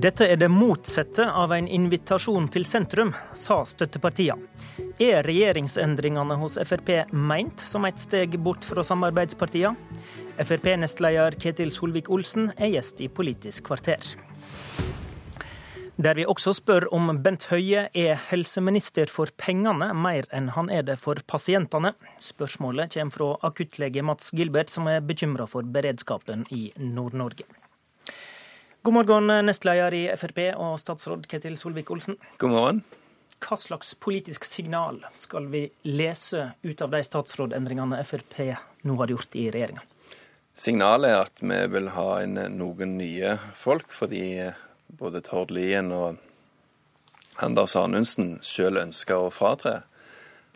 Dette er det motsatte av en invitasjon til sentrum, sa støttepartiene. Er regjeringsendringene hos Frp meint som et steg bort fra samarbeidspartiene? Frp-nestleder Ketil Solvik-Olsen er gjest i Politisk kvarter. Der vi også spør om Bent Høie er helseminister for pengene mer enn han er det for pasientene. Spørsmålet kommer fra akuttlege Mats Gilbert, som er bekymra for beredskapen i Nord-Norge. God morgen, nestleder i Frp og statsråd Ketil Solvik-Olsen. God morgen. Hva slags politisk signal skal vi lese ut av de statsrådendringene Frp nå har gjort i regjeringa? Signalet er at vi vil ha inn noen nye folk, fordi både Tord Lien og Anders Anundsen selv ønsker å fratre.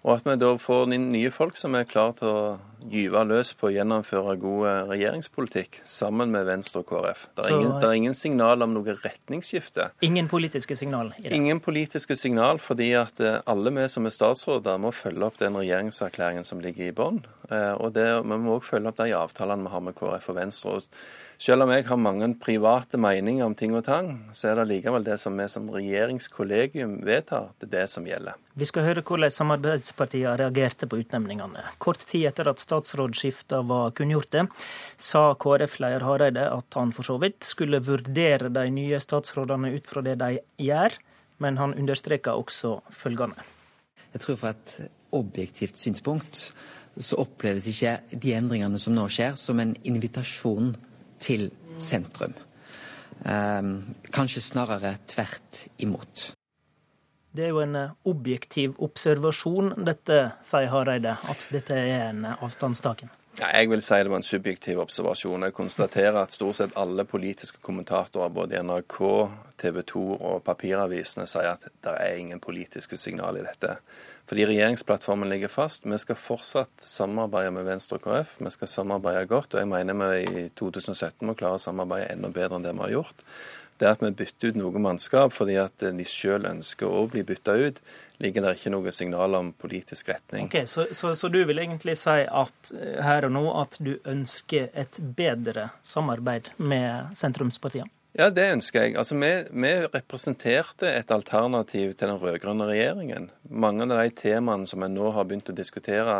Og at vi da får inn nye folk som er klare til å gyve løs på å gjennomføre god regjeringspolitikk sammen med Venstre og KrF. Det er, ingen, det er ingen signal om noe retningsskifte. Ingen politiske signal i det? Ingen politiske signal, fordi at eh, alle vi som er statsråder må følge opp den regjeringserklæringen som ligger i bånn. Eh, og det, vi må også følge opp de avtalene vi har med KrF og Venstre. Og selv om jeg har mange private meninger om ting og tang, så er det likevel det som vi som regjeringskollegium vedtar, det er det som gjelder. Vi skal høre hvordan samarbeidspartiene reagerte på utnevningene. Kort tid etter at statsrådsskiftet var kunngjorte, sa KrF-leder Hareide at han for så vidt skulle vurdere de nye statsrådene ut fra det de gjør, men han understreka også følgende. Jeg tror fra et objektivt synspunkt så oppleves ikke de endringene som nå skjer, som en invitasjon til sentrum. Ehm, kanskje snarere tvert imot. Det er jo en eh, objektiv observasjon, dette, sier Hareide, at dette er en eh, avstandstaken. Ja, jeg vil si det var en subjektiv observasjon. Jeg konstaterer at stort sett alle politiske kommentatorer, både i NRK, TV 2 og papiravisene, sier at det er ingen politiske signal i dette. Fordi regjeringsplattformen ligger fast. Vi skal fortsatt samarbeide med Venstre og KrF. Vi skal samarbeide godt, og jeg mener vi i 2017 må klare å samarbeide enda bedre enn det vi har gjort. Det at vi bytter ut noe mannskap fordi at de selv ønsker å bli bytta ut, ligger det ikke noe signal om politisk retning. Ok, så, så, så, du vil egentlig si at eh, her og nå at du ønsker et bedre samarbeid med sentrumspartiene? Ja, det ønsker jeg. Altså, vi, vi, representerte et alternativ til den rød-grønne regjeringen. Mange av de temaene som vi nå har begynt å diskutere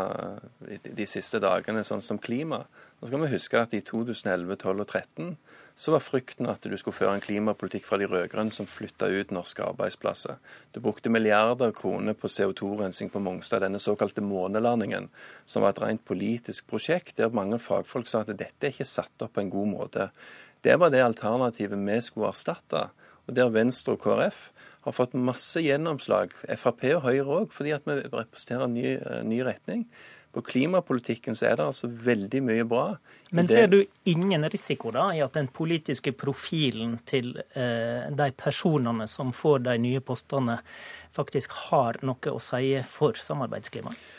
eh, de siste dagene, sånn som klima. Nå skal vi huske at i 2011, 2012 og 2013 så var frykten at du skulle føre en klimapolitikk fra de rød-grønne som flytta ut norske arbeidsplasser. Du brukte milliarder av kroner på CO2-rensing på Mongstad, denne såkalte månelandingen, som var et rent politisk prosjekt, der mange fagfolk sa at dette er ikke satt opp på en god måte. Det var det alternativet vi skulle erstatte, og der Venstre og KrF har fått masse gjennomslag, Frp og Høyre òg, fordi at vi representerer en ny, ny retning. På klimapolitikken så er det altså veldig mye bra. Men ser du ingen risiko da i at den politiske profilen til eh, de personene som får de nye postene, faktisk har noe å si for samarbeidsklimaet?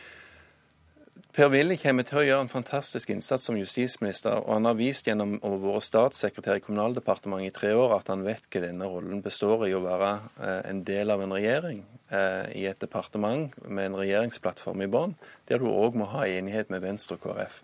Per Willy kommer til å gjøre en fantastisk innsats som justisminister, og han har vist gjennom å være statssekretær i Kommunaldepartementet i tre år at han vet hva denne rollen består i å være eh, en del av en regjering eh, i et departement med en regjeringsplattform i bånn, der du òg må ha enighet med Venstre og KrF.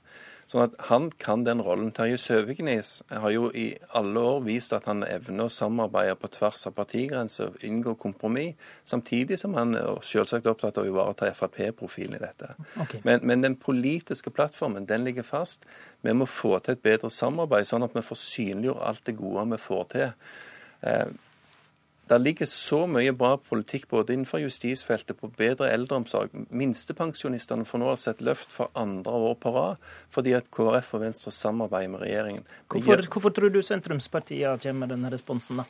Sånn at Han kan den rollen. Terje Søviknes har jo i alle år vist at han evner å samarbeide på tvers av partigrenser, inngå kompromiss, samtidig som han er opptatt av å ivareta Frp-profilen i dette. Okay. Men, men, den politiske plattformen den ligger fast. Vi må få til et bedre samarbeid, sånn at vi får synliggjort alt det gode vi får til. Eh, det ligger så mye bra politikk både innenfor justisfeltet, på bedre eldreomsorg. Minstepensjonistene får nå altså et løft for andre år på rad, fordi at KrF og Venstre samarbeider med regjeringen. Hvorfor, hvorfor tror du sentrumspartiene kommer med denne responsen, da?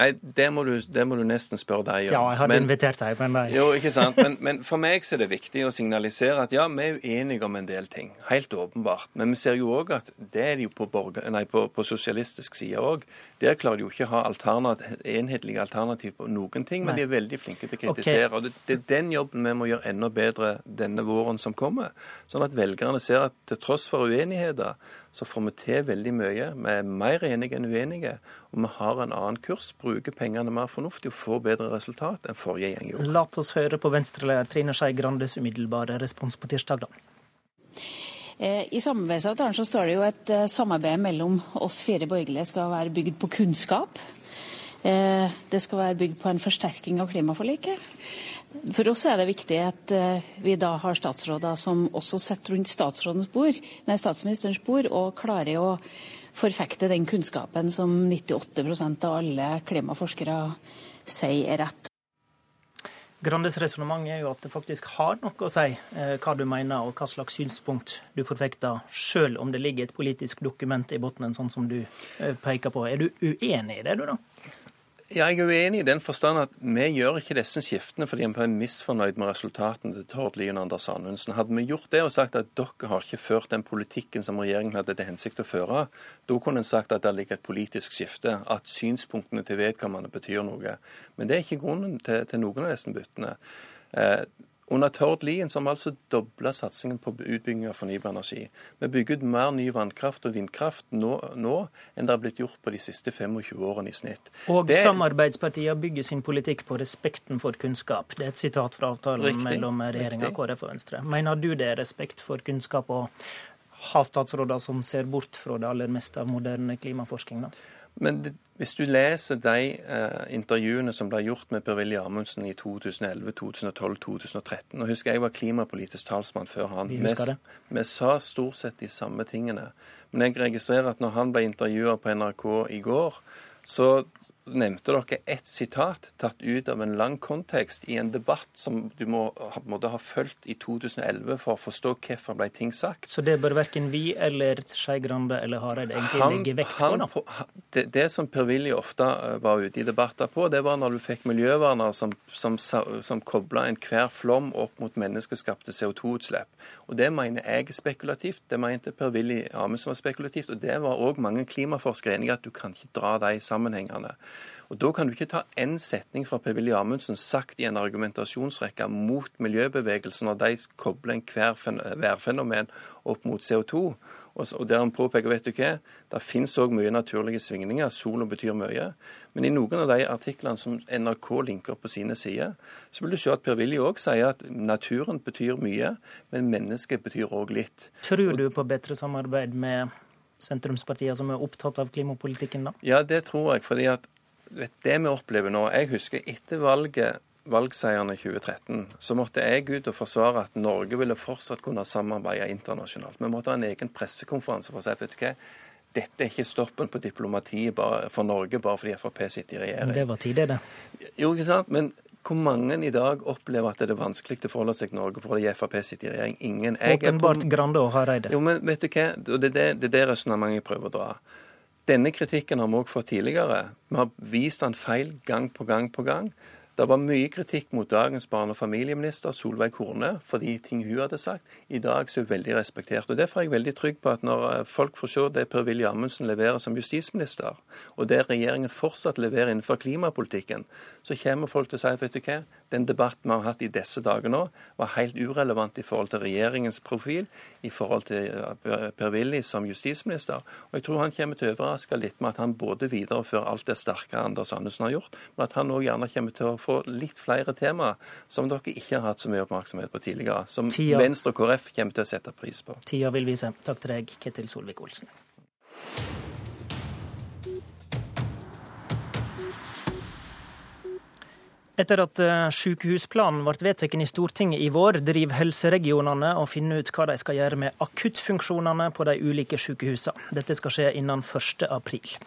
Nei, det må, du, det må, du, nesten spørre deg om. Ja, jeg hadde men, invitert deg, men nei. Jo, ikke sant. Men, men, for meg så er det viktig å signalisere at ja, vi er uenige om en del ting. Helt åpenbart. Men vi ser jo òg at det er det jo på, borger, nei, på, på sosialistisk side òg. Der klarer de jo ikke å ha alternativ, enhetlige alternativ på noen ting, men nei. de er veldig flinke til å kritisere. Okay. Og det, det, er den jobben vi må gjøre enda bedre denne våren som kommer. Sånn at velgerne ser at til tross for uenigheter, så får vi til veldig mye. Vi er mer enige enn uenige, og vi har en annen kurs. Bruker pengene mer fornuftig og får bedre resultat enn forrige gjeng gjorde. La oss høre på Venstre-leder Trine Skei Grandes umiddelbare respons på tirsdag, da. Eh, I samarbeidsavtalen så står det jo at eh, samarbeidet mellom oss fire borgerlige skal være bygd på kunnskap. Det skal være bygd på en forsterking av klimaforliket. For oss er det viktig at vi da har statsråder som også sitter rundt bord, nei, statsministerens bord og klarer å forfekte den kunnskapen som 98% av alle klimaforskere sier er rett. Grandes resonnement er jo at det faktisk har noe å si eh, hva du mener og hva slags synspunkt du forfekter, selv om det ligger et politisk dokument i bunnen, sånn som du eh, peker på. Er du uenig i det, du da? Ja, jeg er uenig i den forstand at vi gjør ikke disse skiftene fordi vi er misfornøyd med resultatene til Tord Lien Anders Anundsen. Hadde vi gjort det og sagt at dere har ikke ført den politikken som regjeringen hadde til hensikt å føre, da kunne en sagt at det ligger et politisk skifte, at synspunktene til vedkommende betyr noe. Men det er ikke grunnen til, til noen av disse byttene. Eh, under Tord Lien har vi altså dobla satsingen på utbygging av fornybar energi. Vi bygger ut mer ny vannkraft og vindkraft nå, nå enn det har blitt gjort på de siste 25 årene i snitt. Og det... samarbeidspartiene bygger sin politikk på respekten for kunnskap. Det er et sitat fra avtalen Riktig. mellom regjeringa, KrF og Venstre. Mener du det er respekt for kunnskap å ha statsråder som ser bort fra det aller meste av moderne klimaforskning? da? Men det, hvis du leser de eh, intervjuene som ble gjort med Per-Willy Amundsen i 2011, 2012, 2013 og husker jeg var klimapolitisk talsmann før han. Vi, vi, sa stort sett de samme tingene. Men jeg registrerer at når han ble intervjua på NRK i går, så nevnte dere ett sitat tatt ut av en lang kontekst i en debatt som du må, måtte ha fulgt i 2011 for å forstå hvorfor ble ting sagt. Så det bør verken vi eller Skei Grande eller Hareide egentlig legge vekt på? da? Det, det, som Per-Willy ofte eh, var ute i debatter på, det var når du fikk miljøvernere som, som, som kobla enhver flom opp mot menneskeskapte CO2-utslipp. Og Det mener jeg er spekulativt. Det mente Per-Willy Amundsen var spekulativt. Og det var òg mange klimaforskere enige i at du kan ikke dra de sammenhengene. Og Da kan du ikke ta én setning fra Per-Willy Amundsen sagt i en argumentasjonsrekke mot miljøbevegelsen når de kobler enhver værfenomen opp mot CO2. Og der han påpeker vet du hva, det finnes òg mye naturlige svingninger. Sola betyr mye. Men i noen av de artiklene som NRK linker på sine sider, så vil du se at Per-Willy òg sier at naturen betyr mye, men mennesket betyr òg litt. Tror du på bedre samarbeid med sentrumspartiene som er opptatt av klimapolitikken, da? Ja, det tror jeg. fordi at det vi opplever nå Jeg husker etter valget valgseieren i 2013, så måtte jeg ut og forsvare at Norge ville fortsatt kunne samarbeide internasjonalt. Vi måtte ha en egen pressekonferanse for å si vet du hva, dette er ikke stoppen på diplomatiet for Norge bare fordi Frp sitter i regjering. Det var tidlig, det. Jo, ikke sant. Men hvor mange i dag opplever at det er vanskelig å forholde seg til Norge fordi Frp sitter i regjering? Ingen. Åpenbart Grande og Hareide. Jo, men vet du hva, det er det, det, det resonnementet jeg prøver å dra. Denne kritikken har vi òg fått tidligere. Vi har vist den feil gang på gang på gang. Det var mye kritikk mot dagens barne- og familieminister Solveig Horne for de ting hun hadde sagt. I dag så er hun veldig respektert. og Derfor er jeg veldig trygg på at når eh, folk får se det Per-Willy Amundsen leverer som justisminister, og det regjeringen fortsatt leverer innenfor klimapolitikken, så kommer folk til å si vet du hva, den debatten vi har hatt i disse dager nå, var helt urelevant i forhold til regjeringens profil, i forhold til eh, Per-Willy som justisminister. Og jeg tror han kommer til å overraske litt med at han både viderefører alt det sterke Anders Andersen har gjort, men at han òg gjerne kommer til å få få litt flere tema som dere ikke har hatt så mye oppmerksomhet på tidligere. Som Tida. Venstre og KrF kommer til å sette pris på. Tida vil vise. Takk til deg, Ketil Solvik-Olsen. Etter at eh, sykehusplanen ble vedtatt i Stortinget i vår, driver helseregionene og finner ut hva de skal gjøre med akuttfunksjonene på de ulike sykehusene. Dette skal skje innen 1. april.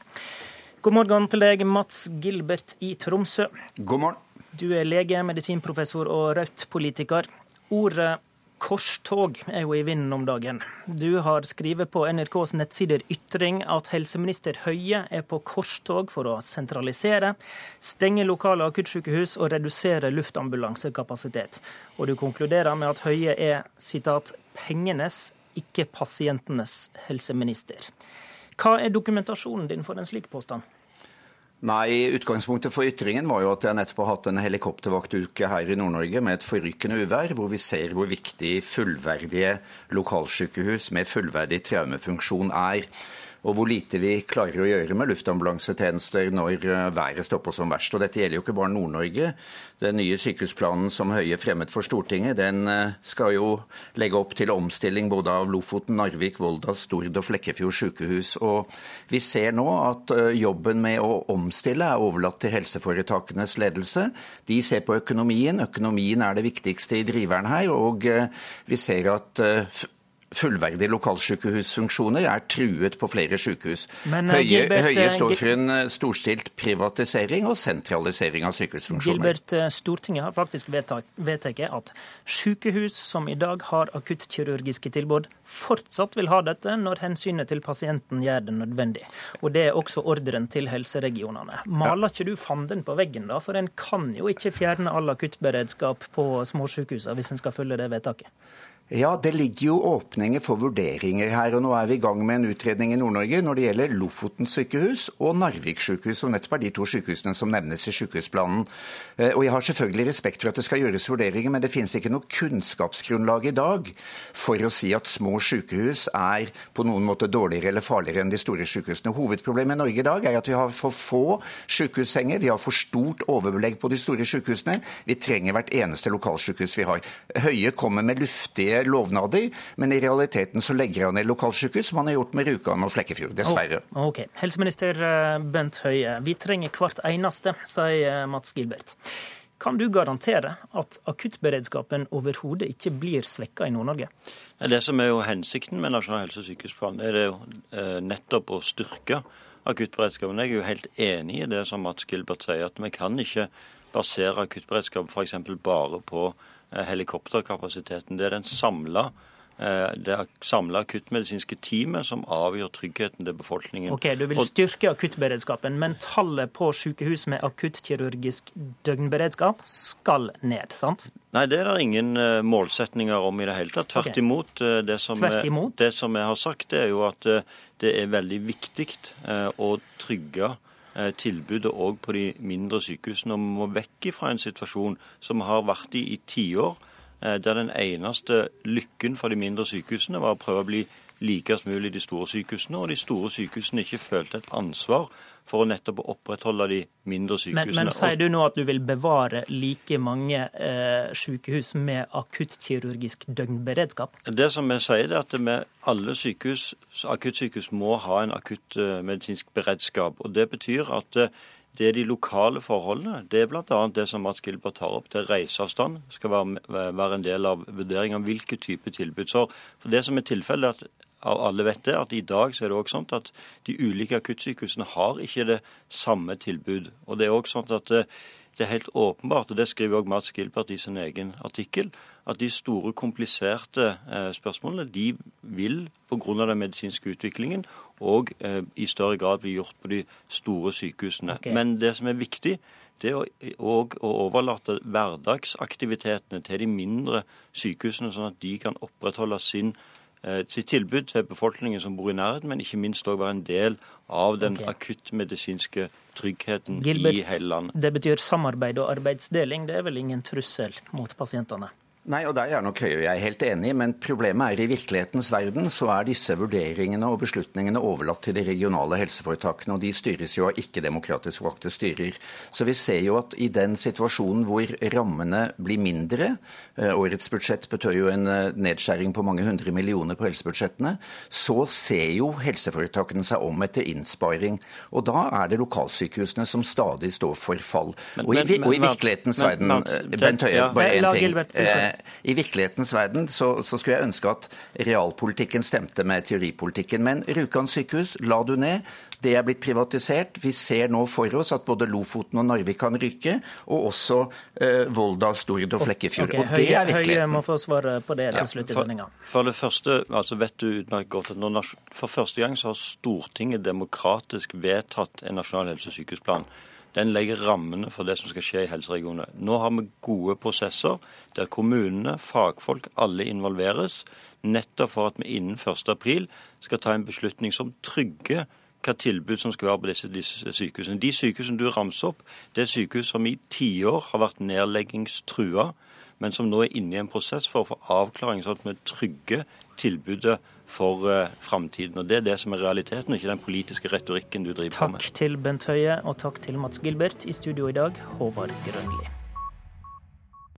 God morgen til deg, Mats Gilbert i Tromsø. God morgen. Du er lege, medisinprofessor og Rødt-politiker. Ordet korstog er jo i vinden om dagen. Du har skrevet på NRKs nettsider Ytring at helseminister Høie er på korstog for å sentralisere, stenge lokale akuttsykehus og redusere luftambulansekapasitet. Og du konkluderer med at Høie er sitat, 'pengenes, ikke pasientenes helseminister'. Hva er dokumentasjonen din for en slik påstand? Nei, Utgangspunktet for ytringen var jo at jeg nettopp har hatt en helikoptervaktuke her i Nord-Norge med et forrykende uvær, hvor vi ser hvor viktig fullverdige lokalsykehus med fullverdig traumefunksjon er. Og hvor lite vi klarer å gjøre med luftambulansetjenester når eh, været på som verst. Og dette gjelder jo ikke bare Nord-Norge. Den nye sykehusplanen som Høie fremmet for Stortinget, den eh, skal jo legge opp til omstilling både av Lofoten, Narvik, Volda, Stord og Flekkefjord sykehus. Og vi ser nå at eh, jobben med å omstille er overlatt til helseforetakenes ledelse. De ser på økonomien. Økonomien er det viktigste i driveren her. Og vi ser at fullverdige lokalsykehusfunksjoner er truet på flere sykehus. Men, eh, Høie, Gilbert, Høie, eh, står for en eh, storstilt privatisering og sentralisering av sykehusfunksjoner. Gilbert, Stortinget har faktisk vedtatt at sykehus som i dag har akuttkirurgiske tilbud, fortsatt vil ha dette når hensynet til pasienten gjør det nødvendig. Og Det er også ordren til helseregionene. Maler ikke du fanden på veggen, da? For en kan jo ikke fjerne all akuttberedskap på småsykehusene hvis en skal følge det vedtaket? Ja, Det ligger jo åpninger for vurderinger her. og Nå er vi i gang med en utredning i Nord-Norge når det gjelder Lofoten sykehus og Narvik sykehus, som nettopp er de to sykehusene som nevnes i sykehusplanen. Eh, og Jeg har selvfølgelig respekt for at det skal gjøres vurderinger, men det finnes ikke noe kunnskapsgrunnlag i dag for å si at små sykehus er på noen måte dårligere eller farligere enn de store sykehusene. Hovedproblemet i Norge i dag er at vi har for få sykehussenger, vi har for stort overbelegg på de store sykehusene. Vi trenger hvert eneste lokalsykehus vi har. Høie kommer med luftige lovnader, men i realiteten så legger han ned lokalsykehus, som han har gjort med Rjukan og Flekkefjord, dessverre. Oh, ok. Helseminister eh, Bent Høie, vi trenger hvert eneste, sier Mats Gilbert. Kan du garantere at akuttberedskapen overhodet ikke blir svekka i Nord-Norge? Det som er jo hensikten med Nasjonal helse- og sykehusplan, er det jo eh, nettopp å styrke akuttberedskapen. Jeg er jo helt enig i det som Mats Gilbert sier, at vi kan ikke basere akuttberedskap f.eks. bare på Eh, helikopterkapasiteten. Det er den samla eh, det samla akuttmedisinske teamet som avgjør tryggheten til befolkningen. Ok, Du vil styrke akuttberedskapen, men tallet på sykehus med akuttkirurgisk døgnberedskap skal ned, sant? Nei, det er det ingen eh, målsetninger om i det hele tatt. Tvert okay. imot. Det som, Tvert imot. det som jeg har sagt, det er jo at det er veldig viktig å trygge Eh, tilbudet òg på de mindre sykehusene. Og vi må vekk fra en situasjon som har vært i i tiår, eh, der den eneste lykken for de mindre sykehusene var å prøve å bli likest mulig de store sykehusene, og de store sykehusene ikke følte et ansvar for å nettopp opprettholde de mindre sykehusene. Men, men sier du nå at du vil bevare like mange eh, sykehus med akuttkirurgisk døgnberedskap? Det som vi sier, er at vi, alle sykehus, akuttsykehus må ha en akuttmedisinsk beredskap. og Det betyr at eh, det er de lokale forholdene. Det er bl.a. det som Mats Gilbert tar opp. til reiseavstand skal være, være en del av vurderingen av hvilke type tilbud. Så for Det som er tilfellet, er at alle vet det, at i dag så er det også sånn at de ulike akuttsykehusene har ikke det samme tilbud. Og det er også sånn at det, det er helt åpenbart, og det skriver også Mats Gilbert i sin egen artikkel, at de store, kompliserte eh, spørsmålene de vil pga. den medisinske utviklingen og eh, i større grad bli gjort på de store sykehusene. Okay. Men det som er viktig, det er å, å overlate hverdagsaktivitetene til de mindre sykehusene, sånn at de kan opprettholde sin Eh, sitt tilbud til befolkningen som bor i nærheten, men ikke minst òg være en del av den okay. akuttmedisinske tryggheten Gilbert, i hele landet. Det betyr samarbeid og arbeidsdeling. Det er vel ingen trussel mot pasientene? Nei, og Der er nok Høie og jeg helt enige, men problemet er i virkelighetens verden så er disse vurderingene og beslutningene overlatt til de regionale helseforetakene, og de styres jo av ikke-demokratisk valgte styrer. Så vi ser jo at i den situasjonen hvor rammene blir mindre, eh, årets budsjett betød jo en eh, nedskjæring på mange hundre millioner på helsebudsjettene, så ser jo helseforetakene seg om etter innsparing. Og da er det lokalsykehusene som stadig står for fall. Men, og, i, og, i, virkelighetens verden, eh, Bent Høie, bare én ting. I virkelighetens verden så, så, skulle jeg ønske at realpolitikken stemte med teoripolitikken. Men Rjukan sykehus la du ned. Det er blitt privatisert. Vi ser nå for oss at både Lofoten og Narvik kan rykke, og også eh, Volda, Stord og Flekkefjord. Okay, og det er virkeligheten. Høie må få svare på det til slutt i sendinga. For, for, det første altså vet du utmerket godt at når, for første gang så har Stortinget demokratisk vedtatt en nasjonal helse- og sykehusplan. Den legger rammene for det som skal skje i helseregionene. Nå har vi gode prosesser der kommunene, fagfolk, alle involveres. Nettopp for at vi innen 1.4 skal ta en beslutning som trygger hva tilbud som skal være på disse, disse sykehusene. De sykehusene du ramser opp, det er sykehus som i tiår har vært nedleggingstrua, men som nå er inne i en prosess for å få avklaring, sånn at vi trygger tilbudet for uh, framtiden. Og Det er det som er realiteten, ikke den politiske retorikken du driver takk med. Takk til Bent Høie og takk til Mats Gilbert. I studio i dag, Håvard Grønli.